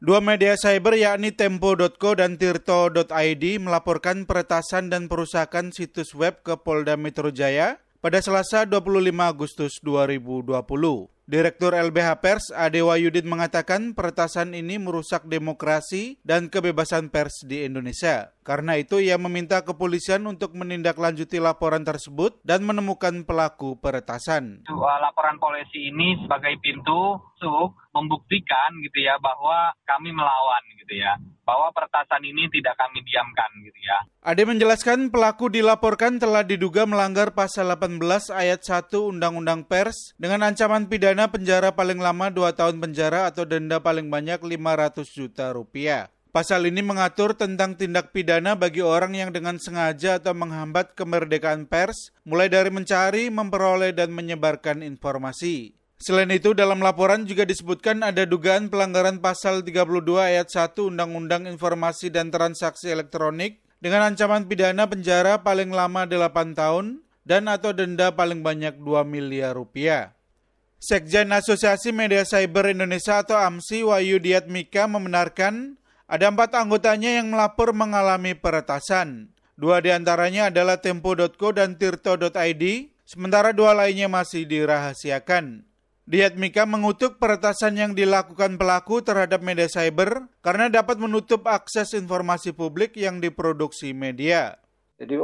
Dua media cyber yakni Tempo.co dan Tirto.id melaporkan peretasan dan perusakan situs web ke Polda Metro Jaya pada Selasa 25 Agustus 2020. Direktur LBH Pers Ade Wayudin mengatakan peretasan ini merusak demokrasi dan kebebasan pers di Indonesia. Karena itu ia meminta kepolisian untuk menindaklanjuti laporan tersebut dan menemukan pelaku peretasan. Laporan polisi ini sebagai pintu masuk membuktikan gitu ya bahwa kami melawan gitu ya bahwa peretasan ini tidak kami diamkan gitu ya. Ade menjelaskan pelaku dilaporkan telah diduga melanggar pasal 18 ayat 1 Undang-Undang Pers dengan ancaman pidana penjara paling lama 2 tahun penjara atau denda paling banyak 500 juta rupiah. Pasal ini mengatur tentang tindak pidana bagi orang yang dengan sengaja atau menghambat kemerdekaan pers, mulai dari mencari, memperoleh, dan menyebarkan informasi. Selain itu, dalam laporan juga disebutkan ada dugaan pelanggaran pasal 32 ayat 1 Undang-Undang Informasi dan Transaksi Elektronik dengan ancaman pidana penjara paling lama 8 tahun dan atau denda paling banyak 2 miliar rupiah. Sekjen Asosiasi Media Cyber Indonesia atau AMSI Wahyu Diatmika membenarkan ada empat anggotanya yang melapor mengalami peretasan. Dua di antaranya adalah Tempo.co dan Tirto.id, sementara dua lainnya masih dirahasiakan. Diatmika mengutuk peretasan yang dilakukan pelaku terhadap media cyber karena dapat menutup akses informasi publik yang diproduksi media. Jadi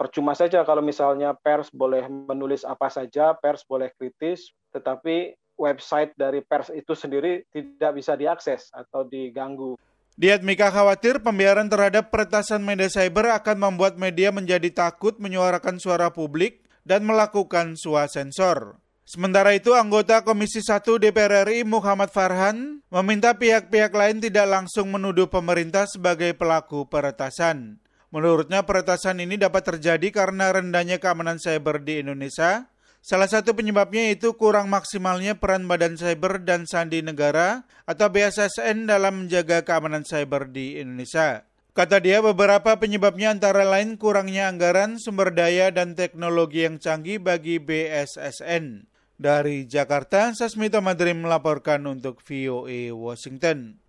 percuma saja kalau misalnya pers boleh menulis apa saja, pers boleh kritis, tetapi website dari pers itu sendiri tidak bisa diakses atau diganggu. Diatmika khawatir pembiaran terhadap peretasan media cyber akan membuat media menjadi takut menyuarakan suara publik dan melakukan suasensor. Sementara itu, anggota Komisi 1 DPR RI Muhammad Farhan meminta pihak-pihak lain tidak langsung menuduh pemerintah sebagai pelaku peretasan. Menurutnya peretasan ini dapat terjadi karena rendahnya keamanan cyber di Indonesia. Salah satu penyebabnya itu kurang maksimalnya peran Badan Cyber dan Sandi Negara atau BSSN dalam menjaga keamanan cyber di Indonesia. Kata dia beberapa penyebabnya antara lain kurangnya anggaran, sumber daya, dan teknologi yang canggih bagi BSSN. Dari Jakarta, Sasmita Madrim melaporkan untuk VOA Washington.